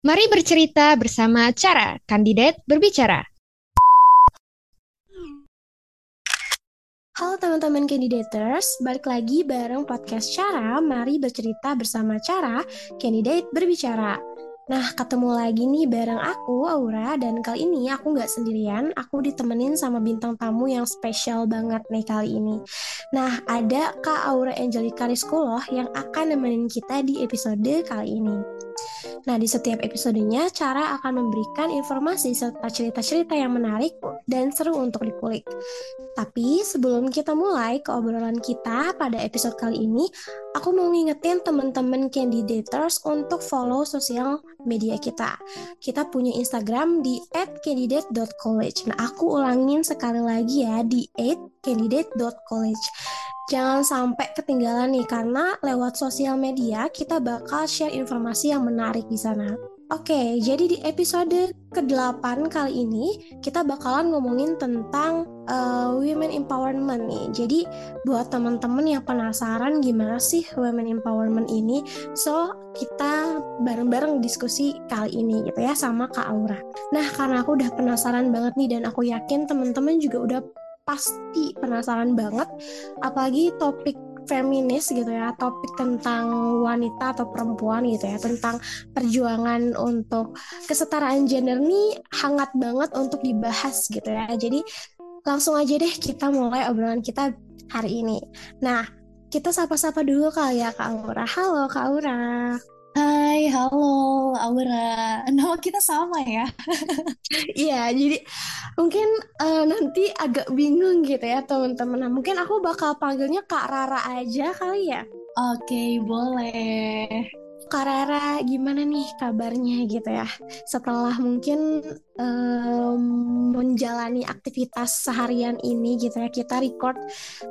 Mari bercerita bersama Cara, kandidat berbicara. Halo teman-teman kandidators, balik lagi bareng podcast Cara, mari bercerita bersama Cara, kandidat berbicara. Nah, ketemu lagi nih bareng aku, Aura, dan kali ini aku nggak sendirian, aku ditemenin sama bintang tamu yang spesial banget nih kali ini. Nah, ada Kak Aura Angelica Rizko yang akan nemenin kita di episode kali ini. Nah, di setiap episodenya, Cara akan memberikan informasi serta cerita-cerita yang menarik dan seru untuk dikulik. Tapi sebelum kita mulai ke obrolan kita pada episode kali ini, aku mau ngingetin teman-teman candidators untuk follow sosial media kita. Kita punya Instagram di @candidate.college. Nah, aku ulangin sekali lagi ya di @candidate.college. Jangan sampai ketinggalan nih karena lewat sosial media kita bakal share informasi yang menarik di sana. Oke, jadi di episode ke-8 kali ini kita bakalan ngomongin tentang uh, women empowerment nih. Jadi buat teman-teman yang penasaran gimana sih women empowerment ini, so kita bareng-bareng diskusi kali ini gitu ya sama Kak Aura. Nah, karena aku udah penasaran banget nih dan aku yakin teman-teman juga udah pasti penasaran banget apalagi topik feminis gitu ya topik tentang wanita atau perempuan gitu ya tentang perjuangan untuk kesetaraan gender nih hangat banget untuk dibahas gitu ya. Jadi langsung aja deh kita mulai obrolan kita hari ini. Nah kita sapa-sapa dulu kali ya Kak Aura. Halo Kak Aura Hai, halo Aura. Nama kita sama ya. Iya, jadi mungkin uh, nanti agak bingung gitu ya teman-teman. Nah, mungkin aku bakal panggilnya Kak Rara aja kali ya. Oke, boleh. Kak Rara gimana nih kabarnya gitu ya? Setelah mungkin um, menjalani aktivitas seharian ini gitu ya kita record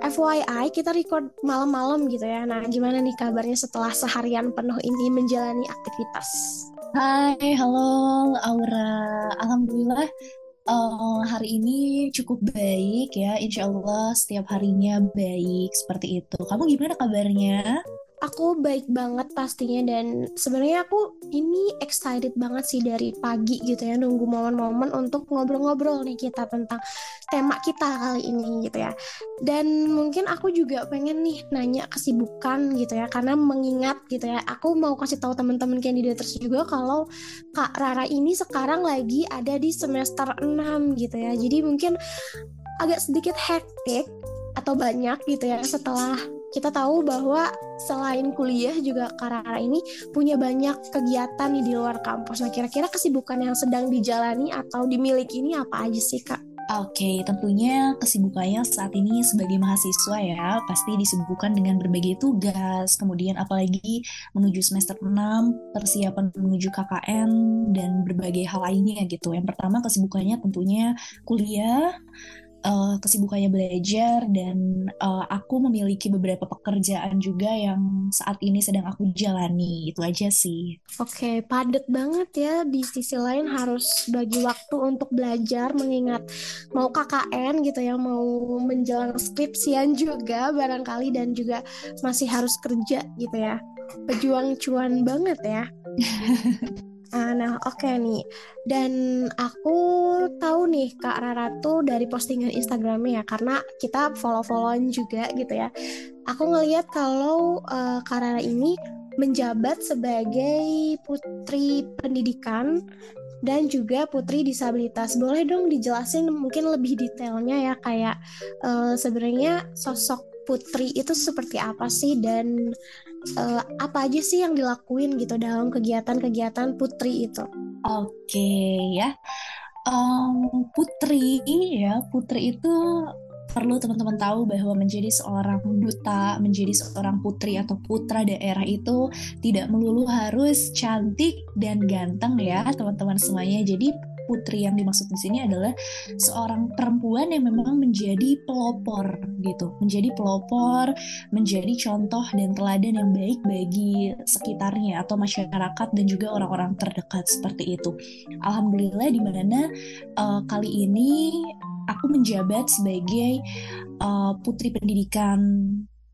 FYI kita record malam-malam gitu ya. Nah gimana nih kabarnya setelah seharian penuh ini menjalani aktivitas? Hai halo Aura. Alhamdulillah uh, hari ini cukup baik ya. Insya Allah setiap harinya baik seperti itu. Kamu gimana kabarnya aku baik banget pastinya dan sebenarnya aku ini excited banget sih dari pagi gitu ya nunggu momen-momen untuk ngobrol-ngobrol nih kita tentang tema kita kali ini gitu ya. Dan mungkin aku juga pengen nih nanya kesibukan gitu ya karena mengingat gitu ya aku mau kasih tahu teman-teman kandidators juga kalau Kak Rara ini sekarang lagi ada di semester 6 gitu ya. Jadi mungkin agak sedikit hektik atau banyak gitu ya setelah kita tahu bahwa selain kuliah juga Karara ini punya banyak kegiatan nih di luar kampus. Nah, kira-kira kesibukan yang sedang dijalani atau dimiliki ini apa aja sih, Kak? Oke, okay, tentunya kesibukannya saat ini sebagai mahasiswa ya, pasti disibukkan dengan berbagai tugas, kemudian apalagi menuju semester 6, persiapan menuju KKN, dan berbagai hal lainnya gitu. Yang pertama kesibukannya tentunya kuliah, uh, kesibukannya belajar dan uh, aku memiliki beberapa pekerjaan juga yang saat ini sedang aku jalani itu aja sih. Oke, padat banget ya di sisi lain harus bagi waktu untuk belajar mengingat mau KKN gitu ya, mau menjelang skripsian juga barangkali dan juga masih harus kerja gitu ya. Pejuang cuan banget ya. Uh, nah, oke okay nih. Dan aku tahu nih Kak Rara tuh dari postingan Instagramnya ya, karena kita follow-followan juga gitu ya. Aku ngeliat kalau uh, Kak Rara ini menjabat sebagai putri pendidikan dan juga putri disabilitas. Boleh dong dijelasin mungkin lebih detailnya ya kayak uh, sebenarnya sosok putri itu seperti apa sih dan uh, apa aja sih yang dilakuin gitu dalam kegiatan-kegiatan putri itu? Oke ya, um, putri ya putri itu perlu teman-teman tahu bahwa menjadi seorang duta, menjadi seorang putri atau putra daerah itu tidak melulu harus cantik dan ganteng ya teman-teman semuanya. Jadi putri yang dimaksud di sini adalah seorang perempuan yang memang menjadi pelopor gitu, menjadi pelopor, menjadi contoh dan teladan yang baik bagi sekitarnya atau masyarakat dan juga orang-orang terdekat seperti itu. Alhamdulillah di mana uh, kali ini aku menjabat sebagai uh, putri pendidikan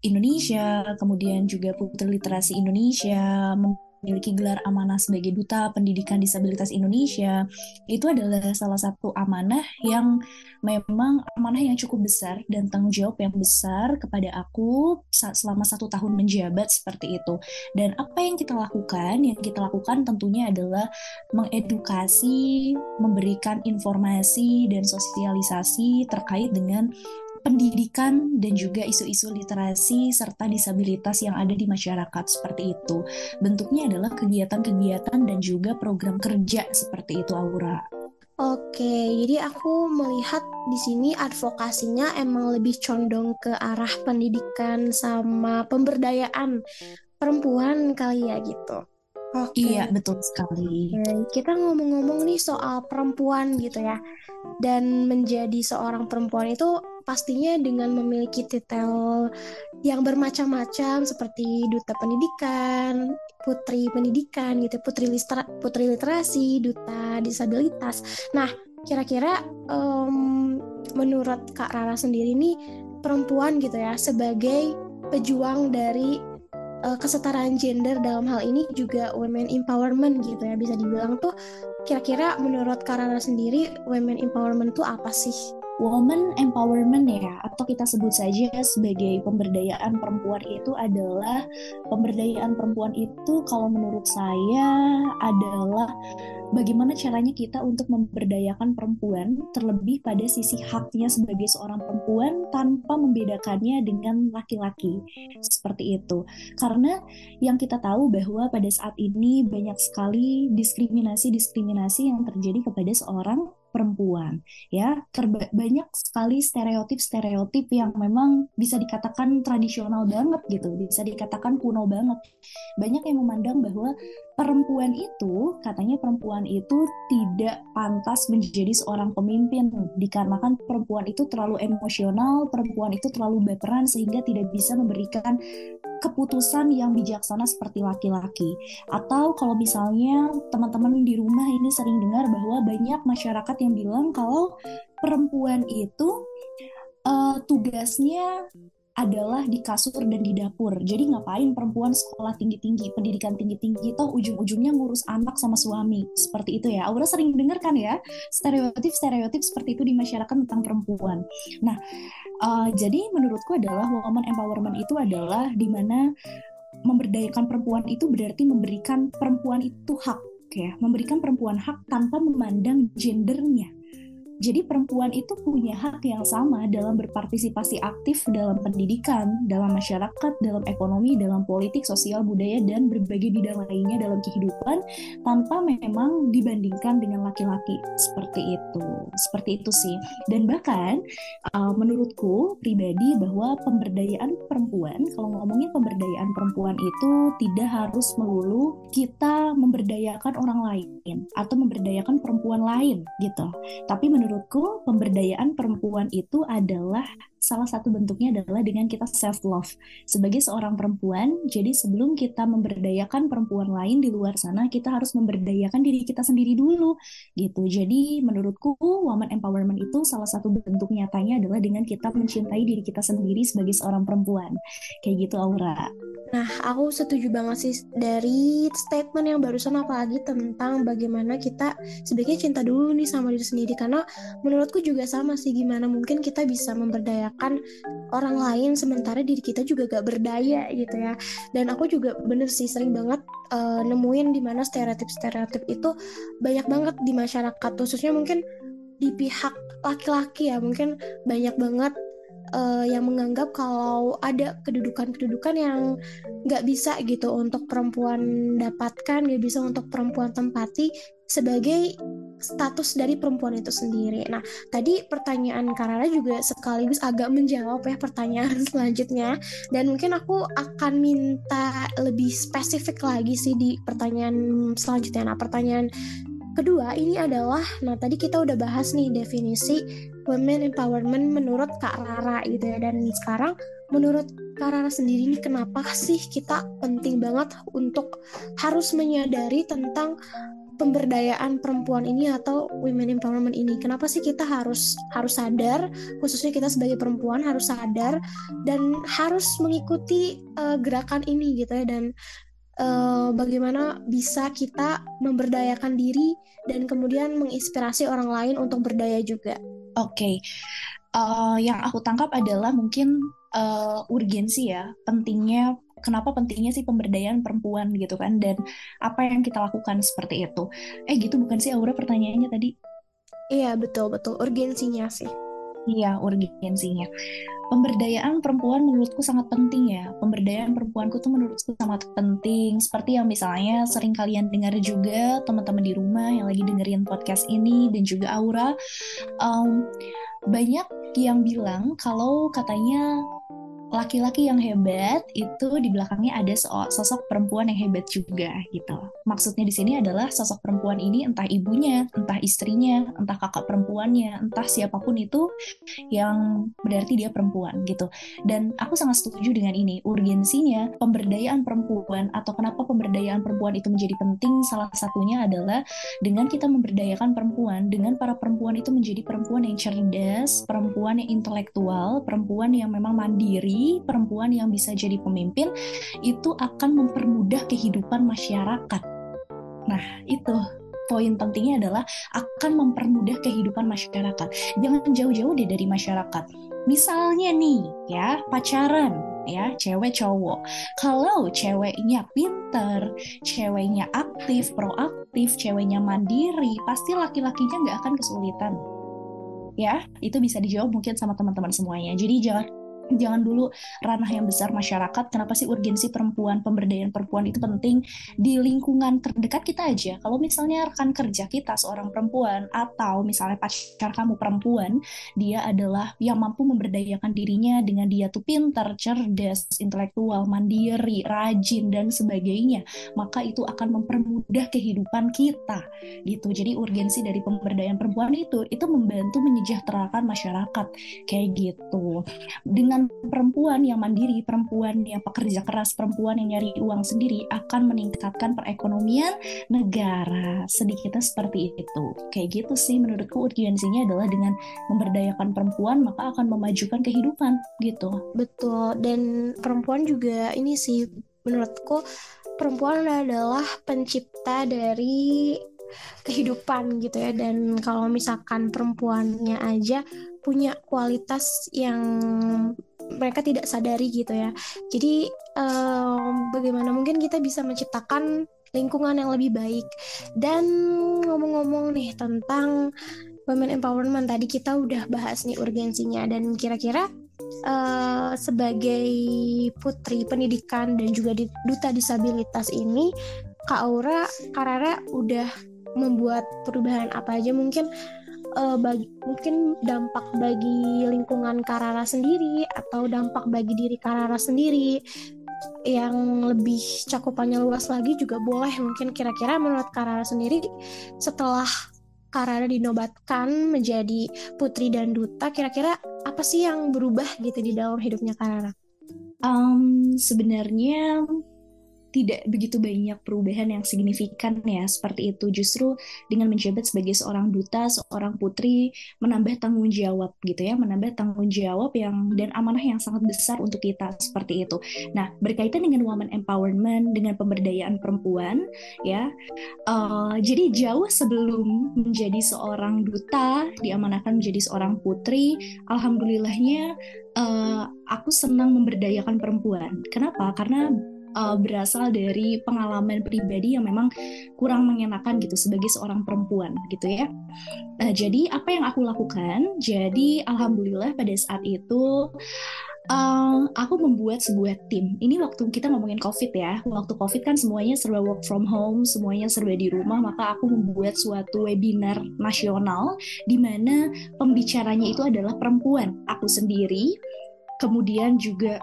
Indonesia, kemudian juga putri literasi Indonesia, memiliki gelar amanah sebagai Duta Pendidikan Disabilitas Indonesia, itu adalah salah satu amanah yang memang amanah yang cukup besar dan tanggung jawab yang besar kepada aku selama satu tahun menjabat seperti itu. Dan apa yang kita lakukan? Yang kita lakukan tentunya adalah mengedukasi, memberikan informasi dan sosialisasi terkait dengan pendidikan dan juga isu-isu literasi serta disabilitas yang ada di masyarakat seperti itu. Bentuknya adalah kegiatan-kegiatan dan juga program kerja seperti itu Aura. Oke, jadi aku melihat di sini advokasinya emang lebih condong ke arah pendidikan sama pemberdayaan perempuan kali ya gitu. Oke. Iya, betul sekali. Oke, kita ngomong-ngomong nih soal perempuan gitu ya. Dan menjadi seorang perempuan itu pastinya dengan memiliki titel yang bermacam-macam seperti duta pendidikan, putri pendidikan gitu, putri liter putri literasi, duta disabilitas. Nah, kira-kira um, menurut Kak Rara sendiri nih perempuan gitu ya sebagai pejuang dari uh, kesetaraan gender dalam hal ini juga women empowerment gitu ya bisa dibilang tuh kira-kira menurut Kak Rara sendiri women empowerment tuh apa sih? Woman empowerment ya atau kita sebut saja sebagai pemberdayaan perempuan itu adalah pemberdayaan perempuan itu kalau menurut saya adalah bagaimana caranya kita untuk memberdayakan perempuan terlebih pada sisi haknya sebagai seorang perempuan tanpa membedakannya dengan laki-laki. Seperti itu. Karena yang kita tahu bahwa pada saat ini banyak sekali diskriminasi-diskriminasi yang terjadi kepada seorang perempuan ya. Terba banyak sekali stereotip-stereotip yang memang bisa dikatakan tradisional banget gitu bisa dikatakan kuno banget. Banyak yang memandang bahwa perempuan itu katanya perempuan itu tidak pantas menjadi seorang pemimpin dikarenakan perempuan itu terlalu emosional, perempuan itu terlalu berperan sehingga tidak bisa memberikan keputusan yang bijaksana seperti laki-laki. Atau kalau misalnya teman-teman di rumah ini sering dengar bahwa banyak masyarakat yang bilang kalau perempuan itu uh, tugasnya adalah di kasur dan di dapur. Jadi ngapain perempuan sekolah tinggi-tinggi, pendidikan tinggi-tinggi, toh ujung-ujungnya ngurus anak sama suami. Seperti itu ya. Aura sering dengar kan ya, stereotip-stereotip seperti itu di masyarakat tentang perempuan. Nah, uh, jadi menurutku adalah woman empowerment itu adalah di mana memberdayakan perempuan itu berarti memberikan perempuan itu hak ya, memberikan perempuan hak tanpa memandang gendernya jadi perempuan itu punya hak yang sama dalam berpartisipasi aktif dalam pendidikan, dalam masyarakat, dalam ekonomi, dalam politik, sosial, budaya, dan berbagai bidang lainnya dalam kehidupan tanpa memang dibandingkan dengan laki-laki. Seperti itu. Seperti itu sih. Dan bahkan uh, menurutku pribadi bahwa pemberdayaan perempuan, kalau ngomongin pemberdayaan perempuan itu tidak harus melulu kita memberdayakan orang lain atau memberdayakan perempuan lain gitu. Tapi menurut menurutku pemberdayaan perempuan itu adalah salah satu bentuknya adalah dengan kita self love sebagai seorang perempuan. Jadi sebelum kita memberdayakan perempuan lain di luar sana, kita harus memberdayakan diri kita sendiri dulu gitu. Jadi menurutku woman empowerment itu salah satu bentuk nyatanya adalah dengan kita mencintai diri kita sendiri sebagai seorang perempuan. Kayak gitu Aura. Nah, aku setuju banget sih dari statement yang barusan apalagi tentang bagaimana kita sebaiknya cinta dulu nih sama diri sendiri. Karena menurutku juga sama sih gimana mungkin kita bisa memberdayakan orang lain sementara diri kita juga gak berdaya gitu ya. Dan aku juga bener sih sering banget uh, nemuin di mana stereotip-stereotip itu banyak banget di masyarakat. Khususnya mungkin di pihak laki-laki ya mungkin banyak banget uh, yang menganggap kalau ada kedudukan-kedudukan yang nggak bisa gitu untuk perempuan dapatkan, nggak bisa untuk perempuan tempati sebagai status dari perempuan itu sendiri. Nah, tadi pertanyaan Karara juga sekaligus agak menjawab ya pertanyaan selanjutnya dan mungkin aku akan minta lebih spesifik lagi sih di pertanyaan selanjutnya. Nah, pertanyaan kedua ini adalah nah tadi kita udah bahas nih definisi women empowerment menurut Kak Rara gitu ya dan sekarang menurut Kak Rara sendiri nih kenapa sih kita penting banget untuk harus menyadari tentang pemberdayaan perempuan ini atau women empowerment ini. Kenapa sih kita harus harus sadar, khususnya kita sebagai perempuan harus sadar dan harus mengikuti uh, gerakan ini gitu ya dan uh, bagaimana bisa kita memberdayakan diri dan kemudian menginspirasi orang lain untuk berdaya juga. Oke, okay. uh, yang aku tangkap adalah mungkin uh, urgensi ya, pentingnya kenapa pentingnya sih pemberdayaan perempuan gitu kan dan apa yang kita lakukan seperti itu. Eh gitu bukan sih Aura pertanyaannya tadi? Iya betul betul urgensinya sih. Iya urgensinya pemberdayaan perempuan menurutku sangat penting ya. Pemberdayaan perempuanku tuh menurutku sangat penting. Seperti yang misalnya sering kalian dengar juga teman-teman di rumah yang lagi dengerin podcast ini dan juga Aura. Um, banyak yang bilang kalau katanya laki-laki yang hebat itu di belakangnya ada sosok perempuan yang hebat juga gitu. Maksudnya di sini adalah sosok perempuan ini entah ibunya, entah istrinya, entah kakak perempuannya, entah siapa pun itu yang berarti dia perempuan gitu. Dan aku sangat setuju dengan ini. Urgensinya pemberdayaan perempuan atau kenapa pemberdayaan perempuan itu menjadi penting salah satunya adalah dengan kita memberdayakan perempuan, dengan para perempuan itu menjadi perempuan yang cerdas, perempuan yang intelektual, perempuan yang memang mandiri, perempuan yang bisa jadi pemimpin itu akan mempermudah kehidupan masyarakat. Nah, itu poin pentingnya adalah akan mempermudah kehidupan masyarakat. Jangan jauh-jauh deh dari masyarakat. Misalnya nih, ya, pacaran, ya, cewek cowok. Kalau ceweknya pinter, ceweknya aktif, proaktif, ceweknya mandiri, pasti laki-lakinya nggak akan kesulitan. Ya, itu bisa dijawab mungkin sama teman-teman semuanya. Jadi jangan jangan dulu ranah yang besar masyarakat kenapa sih urgensi perempuan pemberdayaan perempuan itu penting di lingkungan terdekat kita aja? Kalau misalnya rekan kerja kita seorang perempuan atau misalnya pacar kamu perempuan dia adalah yang mampu memberdayakan dirinya dengan dia tuh pintar cerdas intelektual mandiri rajin dan sebagainya maka itu akan mempermudah kehidupan kita gitu. Jadi urgensi dari pemberdayaan perempuan itu itu membantu menyejahterakan masyarakat kayak gitu. Dengan dengan perempuan yang mandiri, perempuan yang pekerja keras, perempuan yang nyari uang sendiri akan meningkatkan perekonomian negara. Sedikitnya seperti itu. Kayak gitu sih menurutku urgensinya adalah dengan memberdayakan perempuan maka akan memajukan kehidupan gitu. Betul. Dan perempuan juga ini sih menurutku perempuan adalah pencipta dari kehidupan gitu ya dan kalau misalkan perempuannya aja punya kualitas yang mereka tidak sadari gitu ya. Jadi um, bagaimana mungkin kita bisa menciptakan lingkungan yang lebih baik. Dan ngomong-ngomong nih tentang women empowerment tadi kita udah bahas nih urgensinya dan kira-kira uh, sebagai putri pendidikan dan juga duta disabilitas ini Kak Aura Karara udah membuat perubahan apa aja mungkin uh, bagi, mungkin dampak bagi lingkungan Karara sendiri atau dampak bagi diri Karara sendiri yang lebih cakupannya luas lagi juga boleh mungkin kira-kira menurut Karara sendiri setelah Karara dinobatkan menjadi putri dan duta kira-kira apa sih yang berubah gitu di dalam hidupnya Karara? Um, sebenarnya tidak begitu banyak perubahan yang signifikan ya seperti itu. Justru dengan menjabat sebagai seorang duta seorang putri menambah tanggung jawab gitu ya menambah tanggung jawab yang dan amanah yang sangat besar untuk kita seperti itu. Nah berkaitan dengan woman empowerment dengan pemberdayaan perempuan ya uh, jadi jauh sebelum menjadi seorang duta diamanahkan menjadi seorang putri alhamdulillahnya uh, aku senang memberdayakan perempuan. Kenapa? Karena uh, berasal dari pengalaman pribadi yang memang kurang mengenakan gitu sebagai seorang perempuan gitu ya. Nah, jadi apa yang aku lakukan? Jadi alhamdulillah pada saat itu Uh, aku membuat sebuah tim. Ini waktu kita ngomongin COVID ya. Waktu COVID kan semuanya serba work from home, semuanya serba di rumah. Maka aku membuat suatu webinar nasional di mana pembicaranya itu adalah perempuan. Aku sendiri, kemudian juga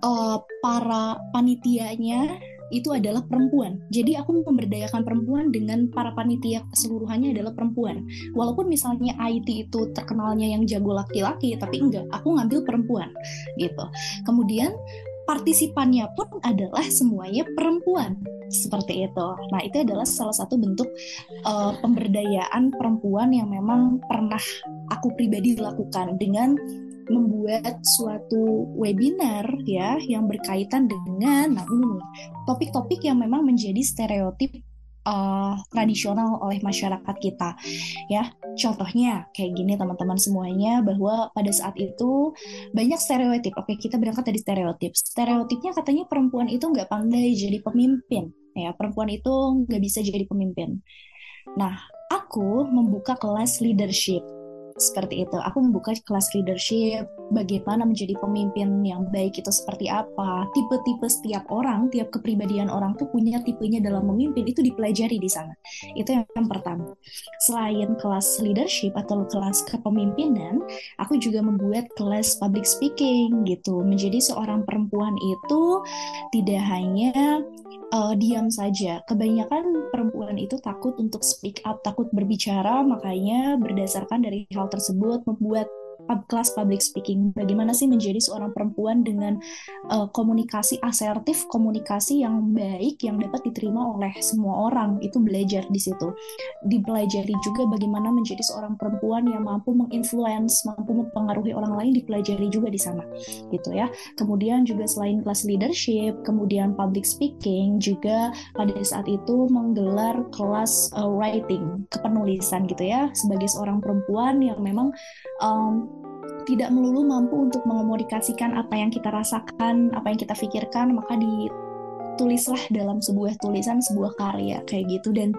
uh, para panitianya itu adalah perempuan. Jadi aku memberdayakan perempuan dengan para panitia keseluruhannya adalah perempuan. Walaupun misalnya IT itu terkenalnya yang jago laki-laki, tapi enggak, aku ngambil perempuan gitu. Kemudian partisipannya pun adalah semuanya perempuan seperti itu. Nah itu adalah salah satu bentuk uh, pemberdayaan perempuan yang memang pernah aku pribadi lakukan dengan membuat suatu webinar ya yang berkaitan dengan nah ini topik-topik yang memang menjadi stereotip uh, tradisional oleh masyarakat kita. Ya contohnya kayak gini teman-teman semuanya bahwa pada saat itu banyak stereotip. Oke kita berangkat dari stereotip. Stereotipnya katanya perempuan itu nggak pandai jadi pemimpin. Ya perempuan itu nggak bisa jadi pemimpin. Nah aku membuka kelas leadership seperti itu. Aku membuka kelas leadership, bagaimana menjadi pemimpin yang baik itu seperti apa. Tipe-tipe setiap orang, tiap kepribadian orang tuh punya tipenya dalam memimpin itu dipelajari di sana. Itu yang, pertama. Selain kelas leadership atau kelas kepemimpinan, aku juga membuat kelas public speaking gitu. Menjadi seorang perempuan itu tidak hanya uh, diam saja. Kebanyakan perempuan itu takut untuk speak up, takut berbicara, makanya berdasarkan dari hal tersebut membuat kelas public speaking. Bagaimana sih menjadi seorang perempuan dengan uh, komunikasi asertif, komunikasi yang baik yang dapat diterima oleh semua orang. Itu belajar di situ. Dipelajari juga bagaimana menjadi seorang perempuan yang mampu menginfluence, mampu mempengaruhi orang lain dipelajari juga di sana. Gitu ya. Kemudian juga selain kelas leadership, kemudian public speaking juga pada saat itu menggelar kelas uh, writing, kepenulisan gitu ya sebagai seorang perempuan yang memang um, tidak melulu mampu untuk mengomunikasikan apa yang kita rasakan, apa yang kita pikirkan, maka ditulislah dalam sebuah tulisan, sebuah karya kayak gitu. Dan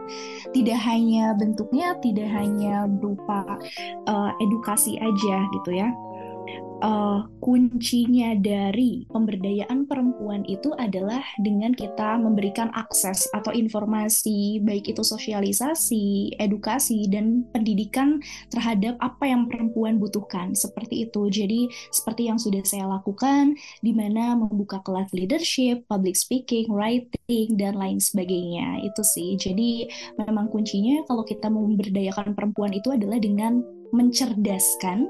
tidak hanya bentuknya, tidak hanya berupa uh, edukasi aja gitu ya uh, kuncinya dari pemberdayaan perempuan itu adalah dengan kita memberikan akses atau informasi, baik itu sosialisasi, edukasi, dan pendidikan terhadap apa yang perempuan butuhkan. Seperti itu. Jadi, seperti yang sudah saya lakukan, di mana membuka kelas leadership, public speaking, writing, dan lain sebagainya. Itu sih. Jadi, memang kuncinya kalau kita memberdayakan perempuan itu adalah dengan mencerdaskan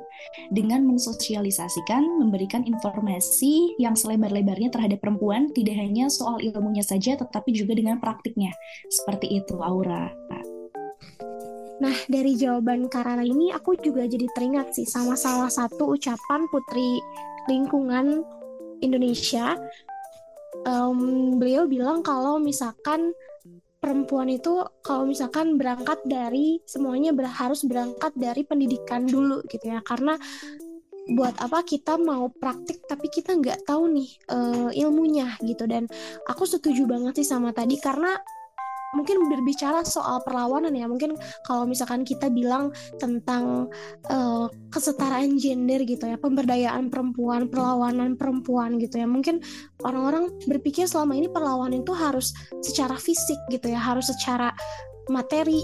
dengan mensosialisasikan, memberikan informasi yang selebar-lebarnya terhadap perempuan, tidak hanya soal ilmunya saja, tetapi juga dengan praktiknya. Seperti itu, Aura. Nah, dari jawaban Karara ini, aku juga jadi teringat sih sama salah satu ucapan Putri Lingkungan Indonesia. Um, beliau bilang kalau misalkan perempuan itu kalau misalkan berangkat dari semuanya ber, harus berangkat dari pendidikan dulu gitu ya. Karena buat apa kita mau praktik tapi kita nggak tahu nih uh, ilmunya gitu. Dan aku setuju banget sih sama tadi karena mungkin berbicara soal perlawanan ya. Mungkin kalau misalkan kita bilang tentang uh, kesetaraan gender gitu ya pemberdayaan perempuan perlawanan perempuan gitu ya. Mungkin orang-orang berpikir selama ini perlawanan itu harus secara fisik gitu ya harus secara materi.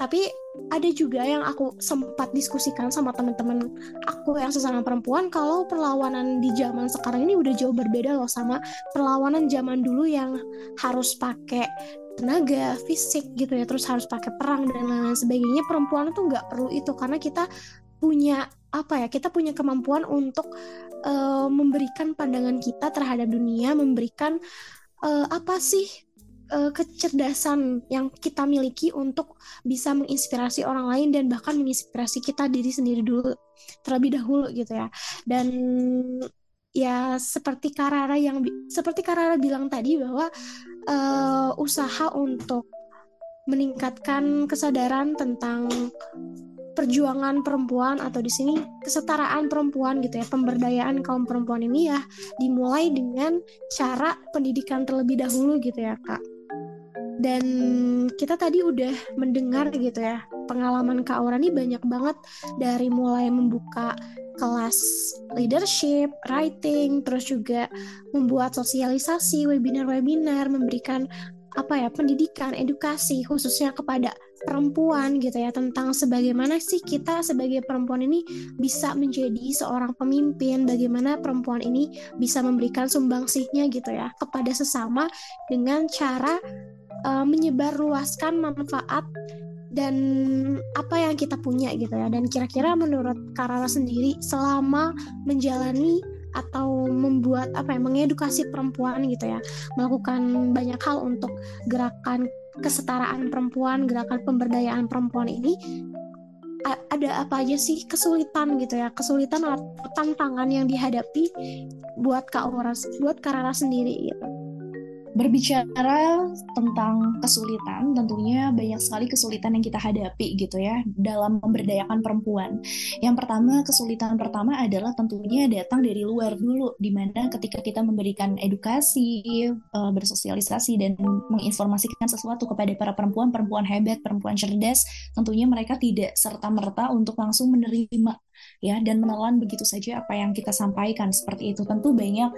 Tapi ada juga yang aku sempat diskusikan sama teman-teman aku yang sesama perempuan kalau perlawanan di zaman sekarang ini udah jauh berbeda loh sama perlawanan zaman dulu yang harus pakai tenaga fisik gitu ya terus harus pakai perang dan lain-lain sebagainya perempuan tuh nggak perlu itu karena kita punya apa ya kita punya kemampuan untuk uh, memberikan pandangan kita terhadap dunia memberikan uh, apa sih uh, kecerdasan yang kita miliki untuk bisa menginspirasi orang lain dan bahkan menginspirasi kita diri sendiri dulu terlebih dahulu gitu ya. Dan ya seperti Karara yang seperti Karara bilang tadi bahwa uh, usaha untuk meningkatkan kesadaran tentang perjuangan perempuan atau di sini kesetaraan perempuan gitu ya pemberdayaan kaum perempuan ini ya dimulai dengan cara pendidikan terlebih dahulu gitu ya kak dan kita tadi udah mendengar gitu ya pengalaman Kak Aura ini banyak banget. Dari mulai membuka kelas leadership, writing, terus juga membuat sosialisasi, webinar-webinar, memberikan apa ya pendidikan, edukasi khususnya kepada perempuan gitu ya tentang sebagaimana sih kita sebagai perempuan ini bisa menjadi seorang pemimpin, bagaimana perempuan ini bisa memberikan sumbangsihnya gitu ya kepada sesama dengan cara uh, menyebarluaskan manfaat dan apa yang kita punya gitu ya. Dan kira-kira menurut Karara sendiri selama menjalani atau membuat apa ya mengedukasi perempuan gitu ya melakukan banyak hal untuk gerakan kesetaraan perempuan gerakan pemberdayaan perempuan ini ada apa aja sih kesulitan gitu ya? Kesulitan atau tantangan yang dihadapi buat Kak Aura buat Karara sendiri gitu Berbicara tentang kesulitan, tentunya banyak sekali kesulitan yang kita hadapi gitu ya dalam memberdayakan perempuan. Yang pertama, kesulitan pertama adalah tentunya datang dari luar dulu, di mana ketika kita memberikan edukasi, eh, bersosialisasi dan menginformasikan sesuatu kepada para perempuan, perempuan hebat, perempuan cerdas, tentunya mereka tidak serta merta untuk langsung menerima ya dan menelan begitu saja apa yang kita sampaikan seperti itu. Tentu banyak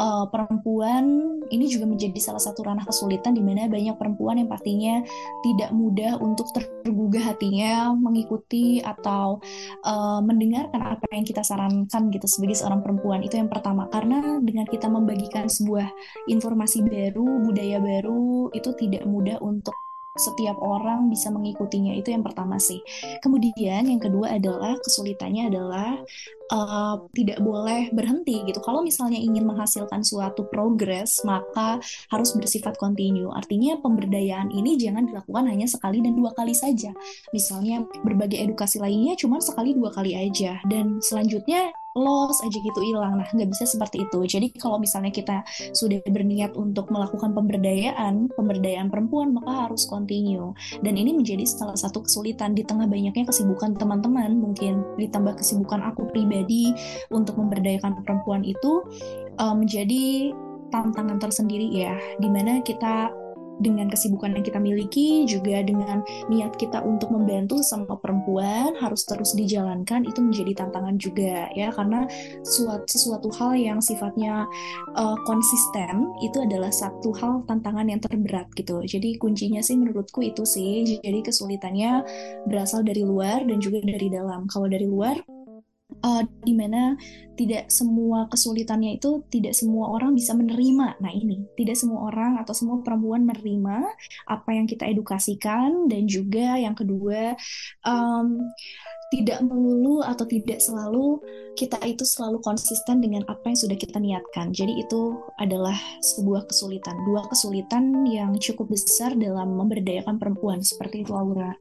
uh, perempuan ini juga menjadi salah satu ranah kesulitan di mana banyak perempuan yang pastinya tidak mudah untuk tergugah hatinya mengikuti atau uh, mendengarkan apa yang kita sarankan gitu sebagai seorang perempuan. Itu yang pertama karena dengan kita membagikan sebuah informasi baru budaya baru itu tidak mudah untuk setiap orang bisa mengikutinya itu yang pertama sih. Kemudian yang kedua adalah kesulitannya adalah uh, tidak boleh berhenti gitu. Kalau misalnya ingin menghasilkan suatu progres, maka harus bersifat kontinu. Artinya pemberdayaan ini jangan dilakukan hanya sekali dan dua kali saja. Misalnya berbagai edukasi lainnya cuma sekali dua kali aja. Dan selanjutnya loss aja gitu hilang. Nah, nggak bisa seperti itu. Jadi kalau misalnya kita sudah berniat untuk melakukan pemberdayaan, pemberdayaan perempuan, maka harus continue. Dan ini menjadi salah satu kesulitan di tengah banyaknya kesibukan teman-teman, mungkin ditambah kesibukan aku pribadi untuk memberdayakan perempuan itu uh, menjadi tantangan tersendiri ya, di mana kita dengan kesibukan yang kita miliki juga dengan niat kita untuk membantu sama perempuan harus terus dijalankan itu menjadi tantangan juga ya. Karena suatu sesuatu hal yang sifatnya uh, konsisten itu adalah satu hal tantangan yang terberat gitu. Jadi kuncinya sih menurutku itu sih. Jadi kesulitannya berasal dari luar dan juga dari dalam. Kalau dari luar uh, di mana tidak semua kesulitannya itu tidak semua orang bisa menerima. Nah ini tidak semua orang atau semua perempuan menerima apa yang kita edukasikan dan juga yang kedua um, tidak melulu atau tidak selalu kita itu selalu konsisten dengan apa yang sudah kita niatkan. Jadi itu adalah sebuah kesulitan, dua kesulitan yang cukup besar dalam memberdayakan perempuan seperti itu Aura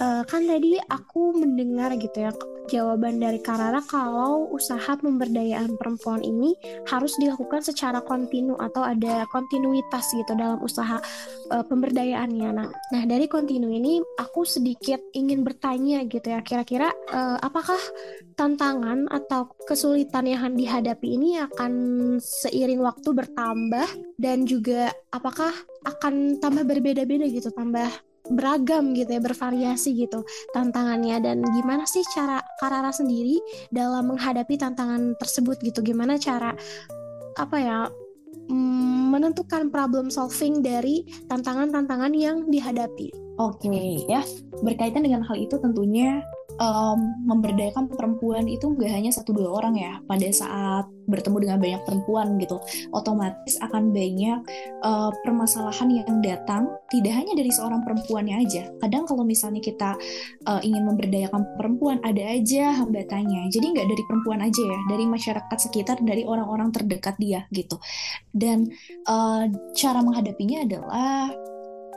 uh, kan tadi aku mendengar gitu ya jawaban dari Karara kalau usaha pemberdayaan perempuan ini harus dilakukan secara kontinu atau ada kontinuitas gitu dalam usaha uh, pemberdayaannya. Nah, nah dari kontinu ini aku sedikit ingin bertanya gitu ya kira-kira uh, apakah tantangan atau kesulitan yang dihadapi ini akan seiring waktu bertambah dan juga apakah akan tambah berbeda-beda gitu tambah beragam gitu ya, bervariasi gitu tantangannya. Dan gimana sih cara Karara sendiri dalam menghadapi tantangan tersebut gitu, gimana cara apa ya mm, menentukan problem solving dari tantangan-tantangan yang dihadapi. Oke okay, ya, berkaitan dengan hal itu tentunya um, memberdayakan perempuan itu nggak hanya satu dua orang ya pada saat bertemu dengan banyak perempuan gitu. Otomatis akan banyak uh, permasalahan yang datang tidak hanya dari seorang perempuannya aja. Kadang kalau misalnya kita uh, ingin memberdayakan perempuan ada aja hambatannya. Jadi nggak dari perempuan aja ya dari masyarakat sekitar dari orang-orang terdekat dia gitu. Dan uh, cara menghadapinya adalah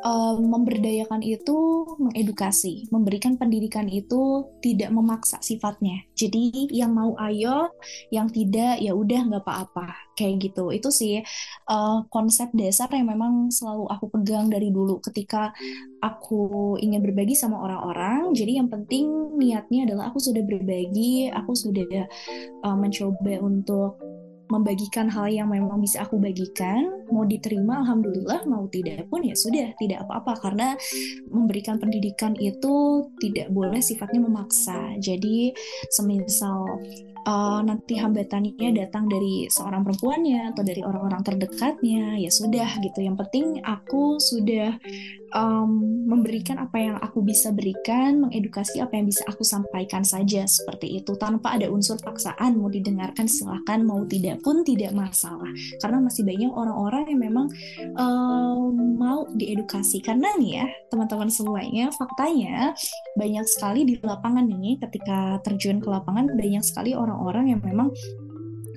uh, memberdayakan itu mengedukasi, memberikan pendidikan itu tidak memaksa sifatnya. Jadi yang mau ayo, yang tidak ya udah nggak apa-apa kayak gitu. Itu sih uh, konsep dasar yang memang selalu aku pegang dari dulu ketika aku ingin berbagi sama orang-orang. Jadi yang penting niatnya adalah aku sudah berbagi, aku sudah uh, mencoba untuk membagikan hal yang memang bisa aku bagikan, mau diterima alhamdulillah, mau tidak pun ya sudah, tidak apa-apa karena memberikan pendidikan itu tidak boleh sifatnya memaksa. Jadi semisal uh, nanti hambatannya datang dari seorang perempuannya atau dari orang-orang terdekatnya, ya sudah gitu. Yang penting aku sudah um, memberikan apa yang aku bisa berikan, mengedukasi apa yang bisa aku sampaikan saja seperti itu. Tanpa ada unsur paksaan mau didengarkan silahkan mau tidak pun tidak masalah. Karena masih banyak orang-orang yang memang um, mau diedukasi. Karena nih ya teman-teman semuanya faktanya banyak sekali di lapangan nih ketika terjun ke lapangan banyak sekali orang-orang yang memang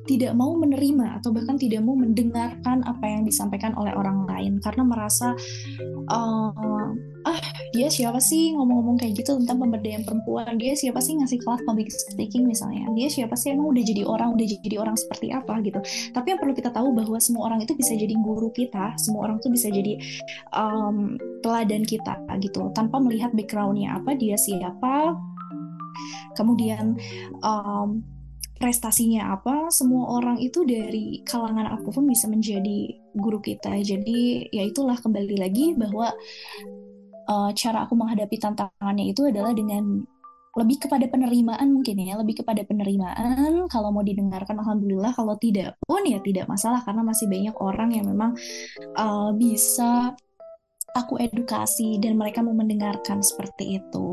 tidak mau menerima atau bahkan tidak mau mendengarkan apa yang disampaikan oleh orang lain karena merasa uh, ah dia siapa sih ngomong-ngomong kayak gitu? Tentang pemberdayaan perempuan dia siapa sih ngasih kelas public speaking misalnya? Dia siapa sih? Emang udah jadi orang udah jadi orang seperti apa? Gitu. Tapi yang perlu kita tahu bahwa semua orang itu bisa jadi guru kita semua orang tuh bisa jadi um, teladan kita gitu. Tanpa melihat backgroundnya apa dia siapa kemudian um, prestasinya apa, semua orang itu dari kalangan apa pun bisa menjadi guru kita. Jadi ya itulah kembali lagi bahwa uh, cara aku menghadapi tantangannya itu adalah dengan lebih kepada penerimaan mungkin ya, lebih kepada penerimaan. Kalau mau didengarkan, alhamdulillah. Kalau tidak pun ya tidak masalah karena masih banyak orang yang memang uh, bisa aku edukasi dan mereka mau mendengarkan seperti itu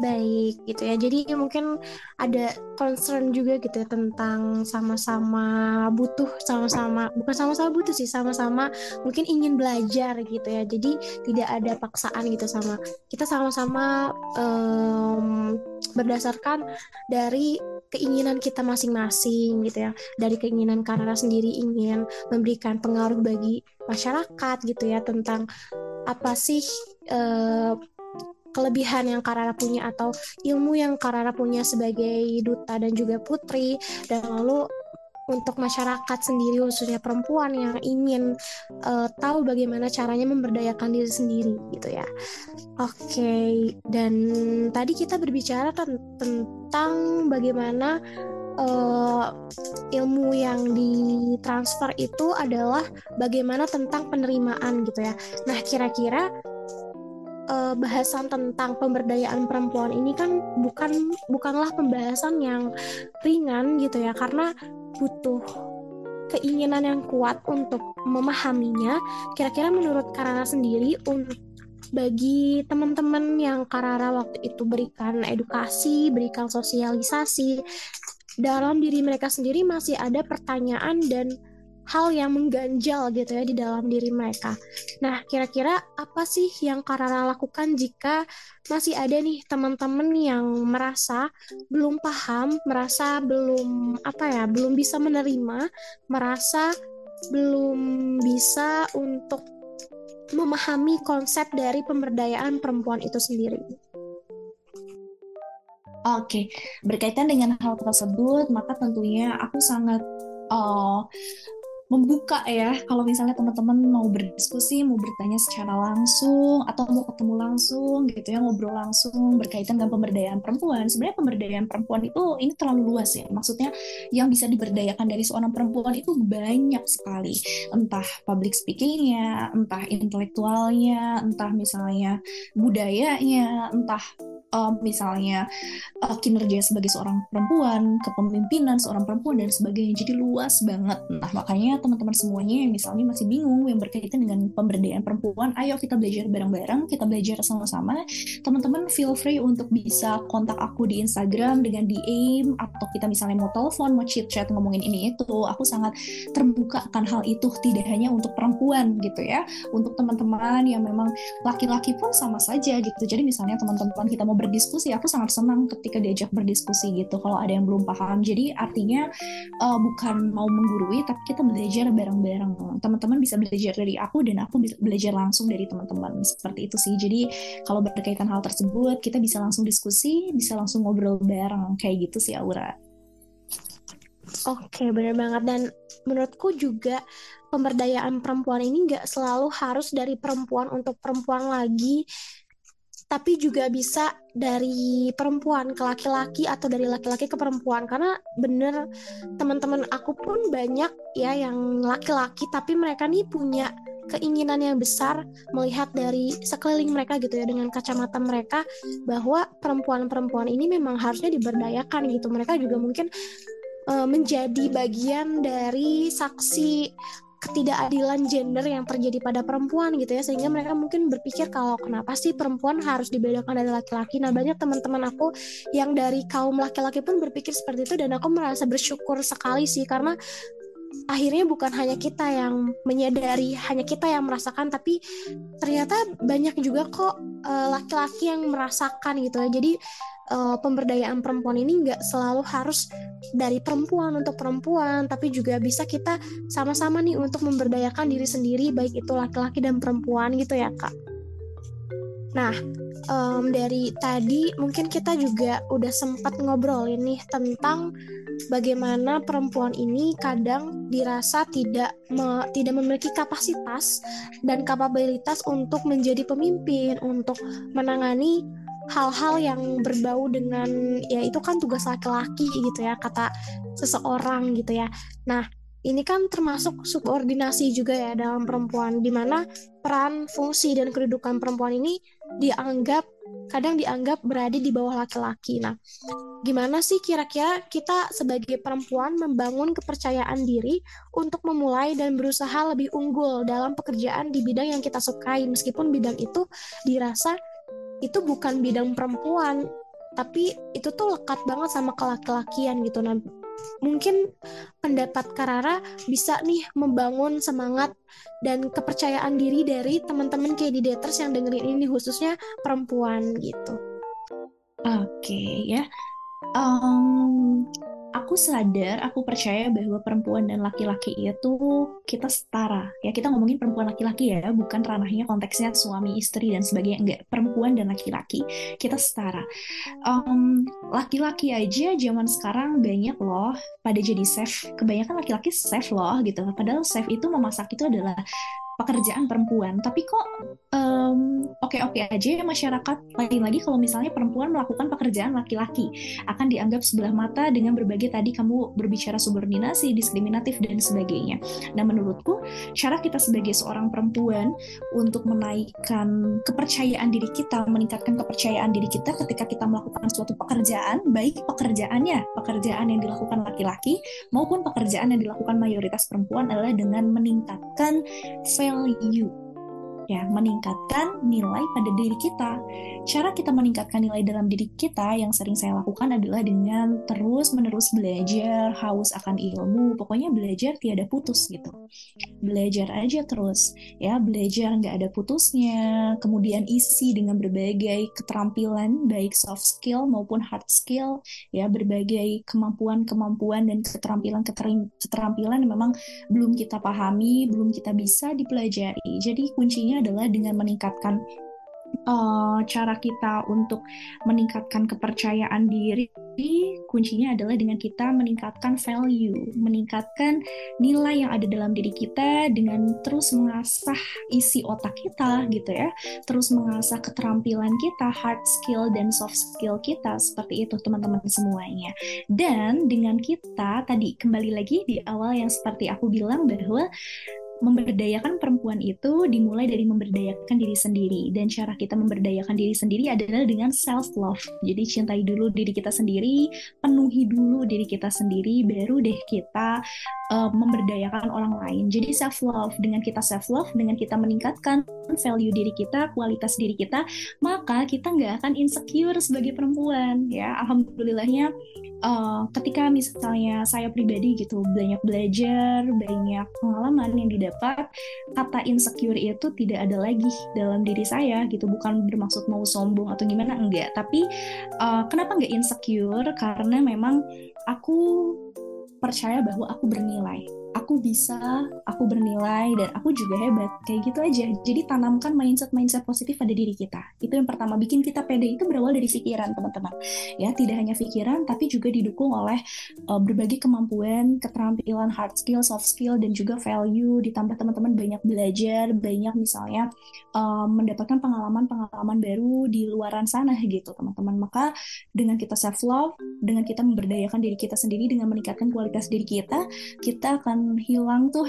baik gitu ya. Jadi mungkin ada concern juga gitu ya tentang sama-sama butuh sama-sama bukan sama-sama butuh sih sama-sama mungkin ingin belajar gitu ya. Jadi tidak ada paksaan gitu sama kita sama-sama um, berdasarkan dari keinginan kita masing-masing gitu ya dari keinginan karena sendiri ingin memberikan pengaruh bagi masyarakat gitu ya tentang apa sih uh, kelebihan yang Karara punya atau ilmu yang Karara punya sebagai duta dan juga putri dan lalu untuk masyarakat sendiri khususnya perempuan yang ingin uh, tahu bagaimana caranya memberdayakan diri sendiri gitu ya. Oke, okay. dan tadi kita berbicara tentang bagaimana uh, ilmu yang ditransfer itu adalah bagaimana tentang penerimaan gitu ya. Nah, kira-kira uh, bahasan tentang pemberdayaan perempuan ini kan bukan bukanlah pembahasan yang ringan gitu ya karena butuh keinginan yang kuat untuk memahaminya. Kira-kira menurut Karara sendiri untuk bagi teman-teman yang Karara waktu itu berikan edukasi, berikan sosialisasi dalam diri mereka sendiri masih ada pertanyaan dan hal yang mengganjal gitu ya di dalam diri mereka. Nah, kira-kira apa sih yang Karara lakukan jika masih ada nih teman-teman yang merasa belum paham, merasa belum apa ya, belum bisa menerima, merasa belum bisa untuk memahami konsep dari pemberdayaan perempuan itu sendiri. Oke, berkaitan dengan hal tersebut, maka tentunya aku sangat uh, membuka ya kalau misalnya teman-teman mau berdiskusi mau bertanya secara langsung atau mau ketemu langsung gitu ya ngobrol langsung berkaitan dengan pemberdayaan perempuan. Sebenarnya pemberdayaan perempuan itu ini terlalu luas ya. Maksudnya yang bisa diberdayakan dari seorang perempuan itu banyak sekali. Entah public speakingnya entah intelektualnya entah misalnya budayanya entah um, misalnya uh, kinerja sebagai seorang perempuan, kepemimpinan seorang perempuan dan sebagainya. Jadi luas banget. Nah, makanya teman-teman semuanya yang misalnya masih bingung yang berkaitan dengan pemberdayaan perempuan, ayo kita belajar bareng-bareng, kita belajar sama-sama. Teman-teman feel free untuk bisa kontak aku di Instagram dengan DM atau kita misalnya mau telepon, mau chit-chat ngomongin ini itu. Aku sangat terbuka akan hal itu tidak hanya untuk perempuan gitu ya. Untuk teman-teman yang memang laki-laki pun sama saja gitu. Jadi misalnya teman-teman kita mau berdiskusi aku sangat senang ketika diajak berdiskusi gitu kalau ada yang belum paham. Jadi artinya uh, bukan mau menggurui tapi kita belajar bareng-bareng. Teman-teman bisa belajar dari aku dan aku bisa belajar langsung dari teman-teman. Seperti itu sih. Jadi kalau berkaitan hal tersebut kita bisa langsung diskusi bisa langsung ngobrol bareng. Kayak gitu sih Aura. Oke, benar banget. Dan menurutku juga pemberdayaan perempuan ini nggak selalu harus dari perempuan untuk perempuan lagi tapi juga bisa dari perempuan ke laki-laki atau dari laki-laki ke perempuan. Karena bener teman-teman aku pun banyak ya yang laki-laki tapi mereka nih punya keinginan yang besar melihat dari sekeliling mereka gitu ya dengan kacamata mereka bahwa perempuan-perempuan ini memang harusnya diberdayakan gitu. Mereka juga mungkin uh, menjadi bagian dari saksi ketidakadilan gender yang terjadi pada perempuan gitu ya. Sehingga mereka mungkin berpikir kalau kenapa sih perempuan harus dibedakan dari laki-laki. Nah banyak teman-teman aku yang dari kaum laki-laki pun berpikir seperti itu dan aku merasa bersyukur sekali sih karena akhirnya bukan hanya kita yang menyadari hanya kita yang merasakan tapi ternyata banyak juga kok eh, laki-laki yang merasakan gitu ya. Jadi uh, pemberdayaan perempuan ini nggak selalu harus dari perempuan untuk perempuan, tapi juga bisa kita sama-sama nih untuk memberdayakan diri sendiri, baik itu laki-laki dan perempuan gitu ya kak. Nah, um, dari tadi mungkin kita juga udah sempat ngobrol ini tentang bagaimana perempuan ini kadang dirasa tidak me, tidak memiliki kapasitas dan kapabilitas untuk menjadi pemimpin, untuk menangani hal-hal yang berbau dengan ya itu kan tugas laki-laki gitu ya kata seseorang gitu ya. Nah, ini kan termasuk subordinasi juga ya dalam perempuan di mana peran, fungsi dan kedudukan perempuan ini dianggap kadang dianggap berada di bawah laki-laki. Nah, gimana sih kira-kira kita sebagai perempuan membangun kepercayaan diri untuk memulai dan berusaha lebih unggul dalam pekerjaan di bidang yang kita sukai meskipun bidang itu dirasa itu bukan bidang perempuan tapi itu tuh lekat banget sama kelaki-lakian gitu nah mungkin pendapat Karara bisa nih membangun semangat dan kepercayaan diri dari teman-teman kandidators yang dengerin ini khususnya perempuan gitu. Oke okay, ya. Um, aku sadar, aku percaya bahwa perempuan dan laki-laki itu kita setara. Ya, kita ngomongin perempuan laki-laki ya, bukan ranahnya konteksnya suami, istri dan sebagainya. Enggak, perempuan dan laki-laki kita setara. Um, laki-laki aja zaman sekarang banyak loh pada jadi chef. Kebanyakan laki-laki chef loh gitu. Padahal chef itu memasak itu adalah pekerjaan perempuan tapi kok oke-oke aja ya masyarakat. Lain lagi kalau misalnya perempuan melakukan pekerjaan laki-laki akan dianggap sebelah mata dengan berbagai tadi kamu berbicara subordinasi diskriminatif dan sebagainya. Nah menurutku cara kita sebagai seorang perempuan untuk menaikkan kepercayaan diri kita meningkatkan kepercayaan diri kita ketika kita melakukan suatu pekerjaan baik pekerjaannya pekerjaan yang dilakukan laki-laki maupun pekerjaan yang dilakukan mayoritas perempuan adalah dengan meningkatkan value ya meningkatkan nilai pada diri kita. Cara kita meningkatkan nilai dalam diri kita yang sering saya lakukan adalah dengan terus-menerus belajar, haus akan ilmu, pokoknya belajar tiada putus gitu. Belajar aja terus, ya belajar nggak ada putusnya, kemudian isi dengan berbagai keterampilan baik soft skill maupun hard skill, ya berbagai kemampuan-kemampuan dan keterampilan-keterampilan yang memang belum kita pahami, belum kita bisa dipelajari. Jadi kuncinya adalah dengan meningkatkan uh, cara kita untuk meningkatkan kepercayaan diri kuncinya adalah dengan kita meningkatkan value, meningkatkan nilai yang ada dalam diri kita dengan terus mengasah isi otak kita gitu ya, terus mengasah keterampilan kita, hard skill dan soft skill kita seperti itu teman-teman semuanya. Dan dengan kita tadi kembali lagi di awal yang seperti aku bilang bahwa memberdayakan perempuan itu dimulai dari memberdayakan diri sendiri dan cara kita memberdayakan diri sendiri adalah dengan self love. Jadi cintai dulu diri kita sendiri, penuhi dulu diri kita sendiri, baru deh kita uh, memberdayakan orang lain. Jadi self love dengan kita self love, dengan kita meningkatkan value diri kita, kualitas diri kita, maka kita nggak akan insecure sebagai perempuan. Ya, alhamdulillahnya uh, ketika misalnya saya pribadi gitu banyak belajar, banyak pengalaman yang didapat dapat kata insecure itu tidak ada lagi dalam diri saya gitu. Bukan bermaksud mau sombong atau gimana enggak. Tapi uh, kenapa enggak insecure? Karena memang aku percaya bahwa aku bernilai aku bisa, aku bernilai, dan aku juga hebat. Kayak gitu aja. Jadi tanamkan mindset-mindset positif pada diri kita. Itu yang pertama, bikin kita pede itu berawal dari pikiran, teman-teman. Ya, tidak hanya pikiran, tapi juga didukung oleh uh, berbagai kemampuan, keterampilan, hard skill, soft skill, dan juga value. Ditambah teman-teman banyak belajar, banyak misalnya uh, mendapatkan pengalaman-pengalaman baru di luaran sana gitu, teman-teman. Maka dengan kita self-love, dengan kita memberdayakan diri kita sendiri, dengan meningkatkan kualitas diri kita, kita akan hilang tuh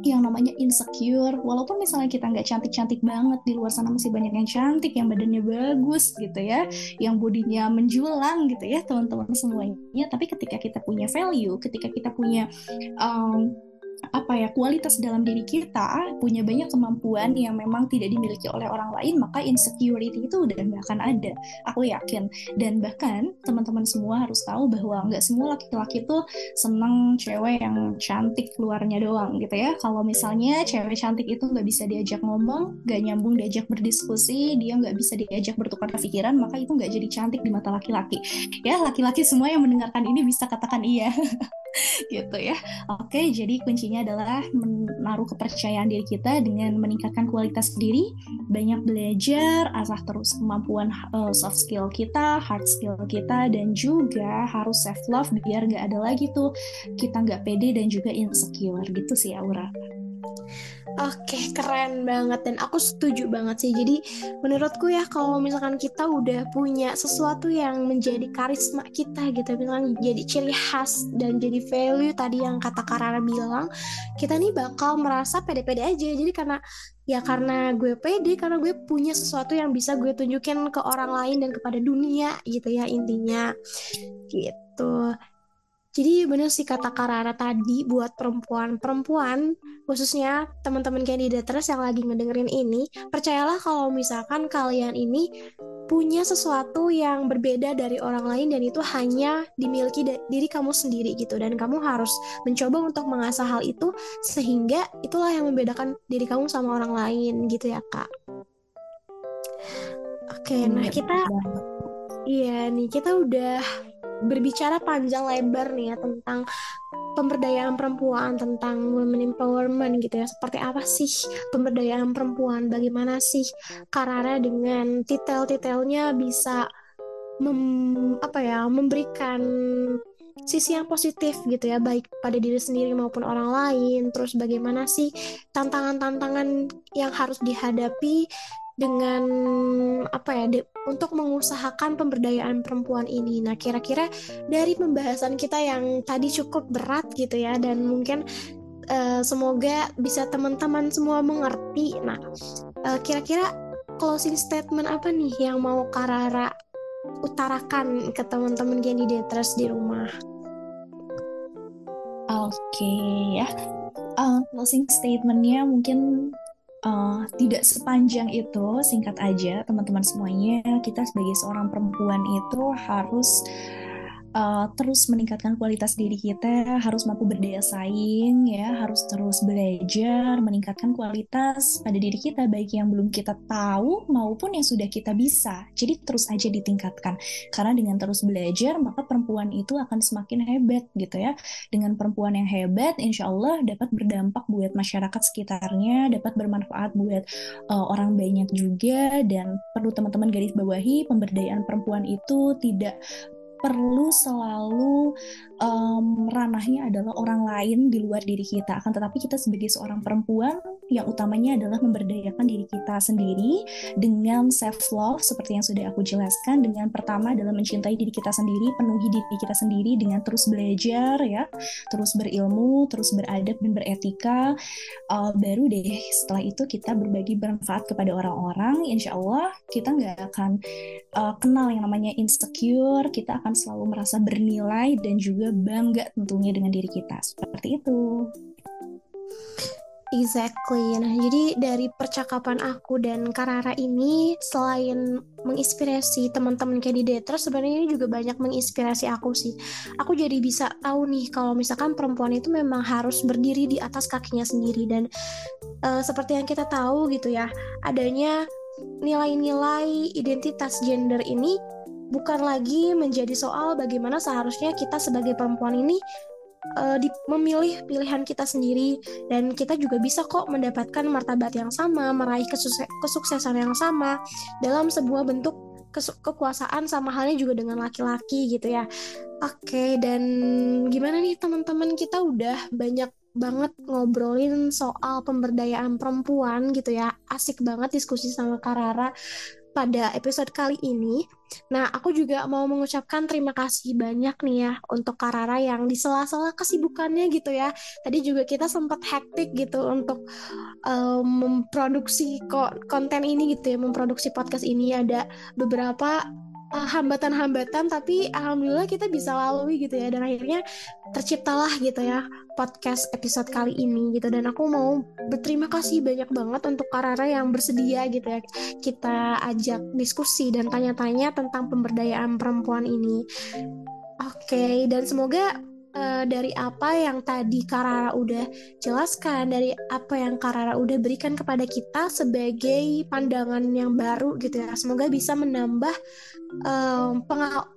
yang namanya insecure. Walaupun misalnya kita nggak cantik-cantik banget di luar sana masih banyak yang cantik yang badannya bagus gitu ya yang bodinya menjulang gitu ya teman-teman semuanya. Tapi ketika kita punya value ketika kita punya um, apa ya kualitas dalam diri kita punya banyak kemampuan yang memang tidak dimiliki oleh orang lain maka insecurity itu udah nggak akan ada. Aku yakin. Dan bahkan teman-teman semua harus tahu bahwa nggak semua laki-laki tuh seneng cewek yang cantik luarnya doang gitu ya. Kalau misalnya cewek cantik itu nggak bisa diajak ngomong nggak nyambung diajak berdiskusi dia nggak bisa diajak bertukar pikiran maka itu nggak jadi cantik di mata laki-laki. Ya laki-laki semua yang mendengarkan ini bisa katakan iya gitu ya. Oke, jadi kuncinya adalah menaruh kepercayaan diri kita dengan meningkatkan kualitas diri, banyak belajar, asah terus kemampuan uh, soft skill kita, hard skill kita, dan juga harus self love biar nggak ada lagi tuh kita nggak pede dan juga insecure gitu sih Aura. Oke, keren banget dan aku setuju banget sih. Jadi menurutku ya kalau misalkan kita udah punya sesuatu yang menjadi karisma kita gitu, misalkan jadi ciri khas dan jadi value tadi yang kata Karara bilang, kita nih bakal merasa pede-pede aja. Jadi karena ya karena gue pede, karena gue punya sesuatu yang bisa gue tunjukin ke orang lain dan kepada dunia gitu ya intinya. Gitu. Jadi bener sih kata Karara tadi buat perempuan-perempuan khususnya teman-teman kandidaters yang lagi ngedengerin ini, percayalah kalau misalkan kalian ini punya sesuatu yang berbeda dari orang lain dan itu hanya dimiliki diri kamu sendiri gitu dan kamu harus mencoba untuk mengasah hal itu sehingga itulah yang membedakan diri kamu sama orang lain gitu ya kak. Oke, nah kita iya nih kita udah berbicara panjang lebar nih ya tentang pemberdayaan perempuan tentang women empowerment gitu ya. Seperti apa sih pemberdayaan perempuan? Bagaimana sih Karara dengan detail-detailnya bisa mem, apa ya memberikan sisi yang positif gitu ya baik pada diri sendiri maupun orang lain. Terus bagaimana sih tantangan-tantangan yang harus dihadapi dengan apa ya de, untuk mengusahakan pemberdayaan perempuan ini. Nah, kira-kira dari pembahasan kita yang tadi cukup berat gitu ya dan mungkin uh, semoga bisa teman-teman semua mengerti. Nah, uh, kira-kira closing statement apa nih yang mau Karara utarakan ke teman-teman candidates di rumah? Oke okay, ya, uh, closing statementnya mungkin uh, tidak sepanjang itu, singkat aja teman-teman semuanya, kita sebagai seorang perempuan itu harus uh, terus meningkatkan kualitas diri kita, harus mampu berdaya saing, ya, harus terus belajar, meningkatkan kualitas pada diri kita, baik yang belum kita tahu maupun yang sudah kita bisa. Jadi terus aja ditingkatkan, karena dengan terus belajar maka perempuan itu akan semakin hebat gitu ya. Dengan perempuan yang hebat, insya Allah dapat berdampak buat masyarakat sekitarnya, dapat bermanfaat buat uh, orang banyak juga, dan perlu teman-teman garis bawahi pemberdayaan perempuan itu tidak perlu selalu um, ranahnya adalah orang lain di luar diri kita. Akan tetapi kita sebagai seorang perempuan yang utamanya adalah memberdayakan diri kita sendiri dengan self love seperti yang sudah aku jelaskan. Dengan pertama adalah mencintai diri kita sendiri, penuhi diri kita sendiri dengan terus belajar ya, terus berilmu, terus beradab dan beretika. Uh, baru deh setelah itu kita berbagi bermanfaat kepada orang-orang. Insya Allah kita nggak akan uh, kenal yang namanya insecure. Kita akan akan selalu merasa bernilai dan juga bangga tentunya dengan diri kita. Seperti itu. Exactly. Nah, jadi dari percakapan aku dan Karara ini selain menginspirasi teman-teman kandidator, sebenarnya ini juga banyak menginspirasi aku sih. Aku jadi bisa tahu nih kalau misalkan perempuan itu memang harus berdiri di atas kakinya sendiri dan uh, seperti yang kita tahu gitu ya, adanya nilai-nilai identitas gender ini bukan lagi menjadi soal bagaimana seharusnya kita sebagai perempuan ini uh, di, memilih pilihan kita sendiri dan kita juga bisa kok mendapatkan martabat yang sama, meraih kesukses kesuksesan yang sama dalam sebuah bentuk kekuasaan sama halnya juga dengan laki-laki gitu ya. Oke, dan gimana nih teman-teman kita udah banyak banget ngobrolin soal pemberdayaan perempuan gitu ya. Asik banget diskusi sama Karara pada episode kali ini. Nah, aku juga mau mengucapkan terima kasih banyak nih ya untuk Karara yang di sela-sela kesibukannya gitu ya. Tadi juga kita sempat hektik gitu untuk um, memproduksi konten ini gitu ya, memproduksi podcast ini ada beberapa hambatan-hambatan tapi alhamdulillah kita bisa lalui gitu ya dan akhirnya terciptalah gitu ya podcast episode kali ini gitu dan aku mau berterima kasih banyak banget untuk Karara yang bersedia gitu ya kita ajak diskusi dan tanya-tanya tentang pemberdayaan perempuan ini. Oke, okay, dan semoga uh, dari apa yang tadi Karara udah jelaskan, dari apa yang Karara udah berikan kepada kita sebagai pandangan yang baru gitu ya. Semoga bisa menambah um, pengal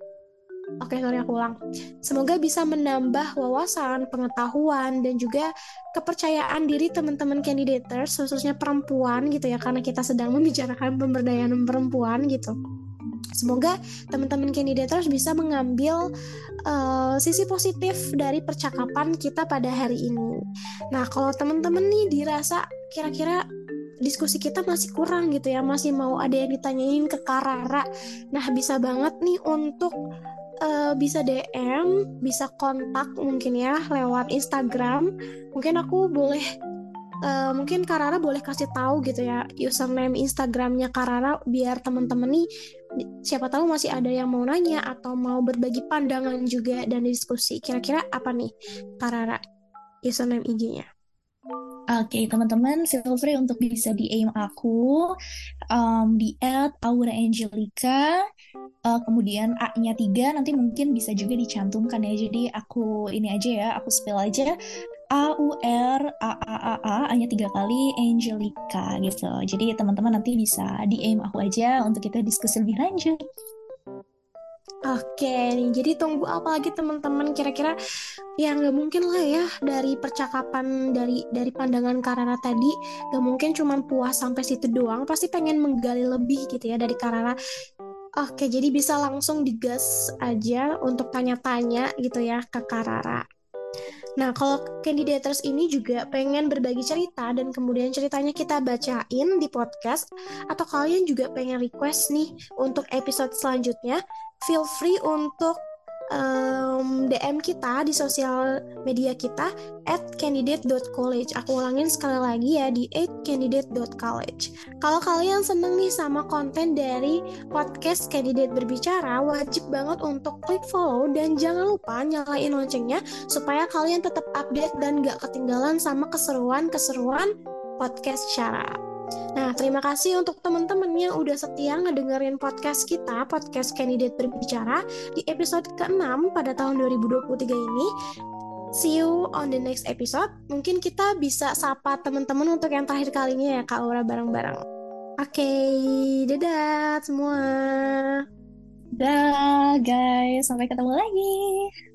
Oke, sorry aku ulang. Semoga bisa menambah wawasan, pengetahuan, dan juga kepercayaan diri teman-teman candidators, khususnya perempuan gitu ya, karena kita sedang membicarakan pemberdayaan perempuan gitu. Semoga teman-teman candidators bisa mengambil uh, sisi positif dari percakapan kita pada hari ini. Nah, kalau teman-teman nih dirasa kira-kira diskusi kita masih kurang gitu ya, masih mau ada yang ditanyain ke Karara. Nah, bisa banget nih untuk uh, bisa DM, bisa kontak mungkin ya lewat Instagram. Mungkin aku boleh uh, mungkin Karara boleh kasih tahu gitu ya username Instagramnya Karara biar teman-teman nih siapa tahu masih ada yang mau nanya atau mau berbagi pandangan juga dan diskusi. Kira-kira apa nih Karara username IG-nya? Oke, okay, teman-teman, feel free untuk bisa aim aku um, di Aura Angelica, uh, kemudian A-nya tiga nanti mungkin bisa juga dicantumkan ya. Jadi aku ini aja ya, aku spell aja A U R A A A A hanya tiga kali Angelica gitu. Jadi teman-teman nanti bisa DM aku aja untuk kita diskusi lebih lanjut. Oke jadi tunggu apa lagi teman-teman kira-kira yang nggak mungkin lah ya dari percakapan dari dari pandangan Karara tadi nggak mungkin cuma puas sampai situ doang, pasti pengen menggali lebih gitu ya dari Karara. Oke, jadi bisa langsung digas aja untuk tanya-tanya gitu ya ke Karara. Nah, kalau candidators ini juga pengen berbagi cerita dan kemudian ceritanya kita bacain di podcast atau kalian juga pengen request nih untuk episode selanjutnya, feel free untuk um, DM kita di sosial media kita at candidate.college. Aku ulangin sekali lagi ya di at candidate.college. Kalau kalian seneng nih sama konten dari podcast Candidate Berbicara, wajib banget untuk klik follow dan jangan lupa nyalain loncengnya supaya kalian tetap update dan gak ketinggalan sama keseruan-keseruan podcast Syara. Nah, terima kasih untuk teman-teman yang udah setia ngedengerin podcast kita, podcast Candidate Berbicara, di episode ke-6 pada tahun 2023 ini. See you on the next episode. Mungkin kita bisa sapa teman-teman untuk yang terakhir kalinya ya, Kak Aura bareng-bareng. Oke, okay, dadah semua. Dadah guys, sampai ketemu lagi.